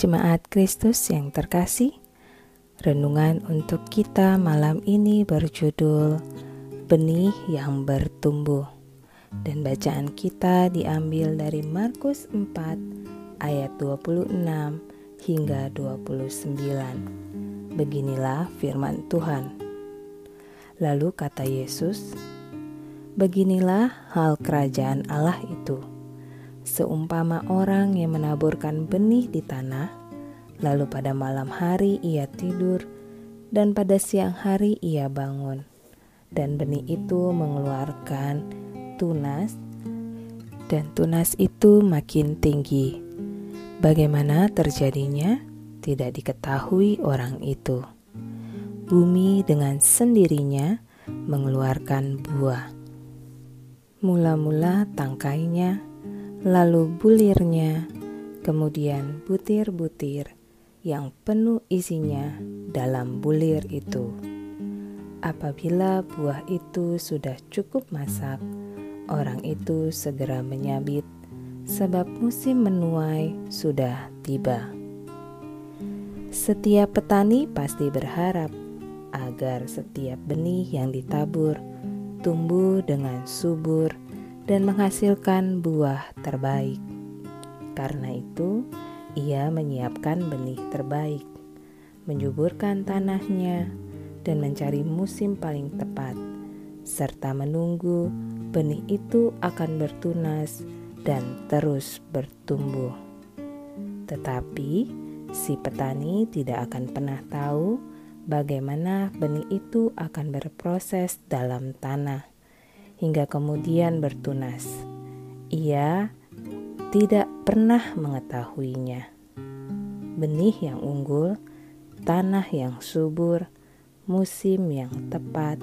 Jemaat Kristus yang terkasih, renungan untuk kita malam ini berjudul Benih yang Bertumbuh. Dan bacaan kita diambil dari Markus 4 ayat 26 hingga 29. Beginilah firman Tuhan. Lalu kata Yesus, Beginilah hal kerajaan Allah itu seumpama orang yang menaburkan benih di tanah, lalu pada malam hari ia tidur, dan pada siang hari ia bangun, dan benih itu mengeluarkan tunas, dan tunas itu makin tinggi. Bagaimana terjadinya? Tidak diketahui orang itu. Bumi dengan sendirinya mengeluarkan buah. Mula-mula tangkainya lalu bulirnya, kemudian butir-butir yang penuh isinya dalam bulir itu. Apabila buah itu sudah cukup masak, orang itu segera menyabit, sebab musim menuai sudah tiba. Setiap petani pasti berharap agar setiap benih yang ditabur tumbuh dengan subur dan menghasilkan buah terbaik. Karena itu, ia menyiapkan benih terbaik, menyuburkan tanahnya, dan mencari musim paling tepat, serta menunggu benih itu akan bertunas dan terus bertumbuh. Tetapi si petani tidak akan pernah tahu bagaimana benih itu akan berproses dalam tanah hingga kemudian bertunas. Ia tidak pernah mengetahuinya. Benih yang unggul, tanah yang subur, musim yang tepat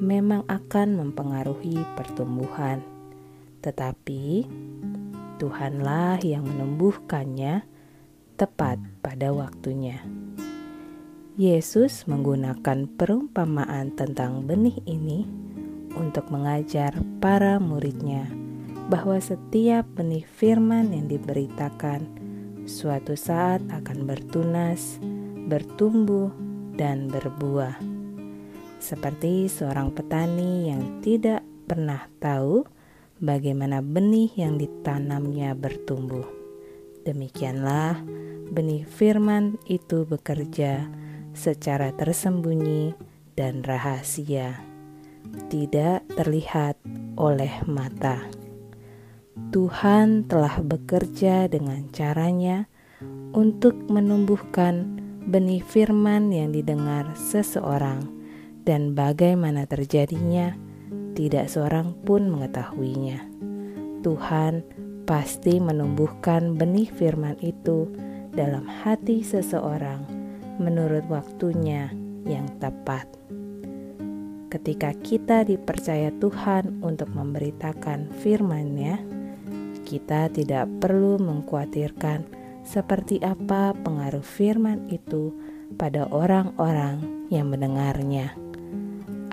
memang akan mempengaruhi pertumbuhan, tetapi Tuhanlah yang menumbuhkannya tepat pada waktunya. Yesus menggunakan perumpamaan tentang benih ini untuk mengajar para muridnya bahwa setiap benih firman yang diberitakan suatu saat akan bertunas, bertumbuh, dan berbuah. Seperti seorang petani yang tidak pernah tahu bagaimana benih yang ditanamnya bertumbuh. Demikianlah benih firman itu bekerja secara tersembunyi dan rahasia tidak terlihat oleh mata. Tuhan telah bekerja dengan caranya untuk menumbuhkan benih firman yang didengar seseorang, dan bagaimana terjadinya, tidak seorang pun mengetahuinya. Tuhan pasti menumbuhkan benih firman itu dalam hati seseorang menurut waktunya yang tepat ketika kita dipercaya Tuhan untuk memberitakan firman-Nya, kita tidak perlu mengkhawatirkan seperti apa pengaruh firman itu pada orang-orang yang mendengarnya,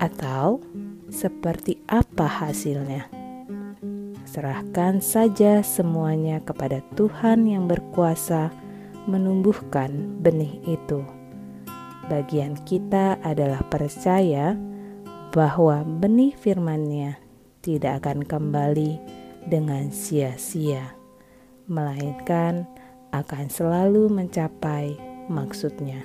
atau seperti apa hasilnya. Serahkan saja semuanya kepada Tuhan yang berkuasa menumbuhkan benih itu. Bagian kita adalah percaya bahwa benih firman-Nya tidak akan kembali dengan sia-sia, melainkan akan selalu mencapai maksudnya.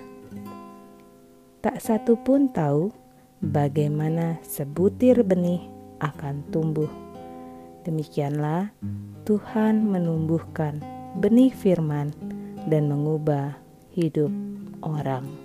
Tak satu pun tahu bagaimana sebutir benih akan tumbuh. Demikianlah Tuhan menumbuhkan benih firman dan mengubah hidup orang.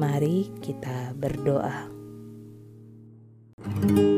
Mari kita berdoa. thank you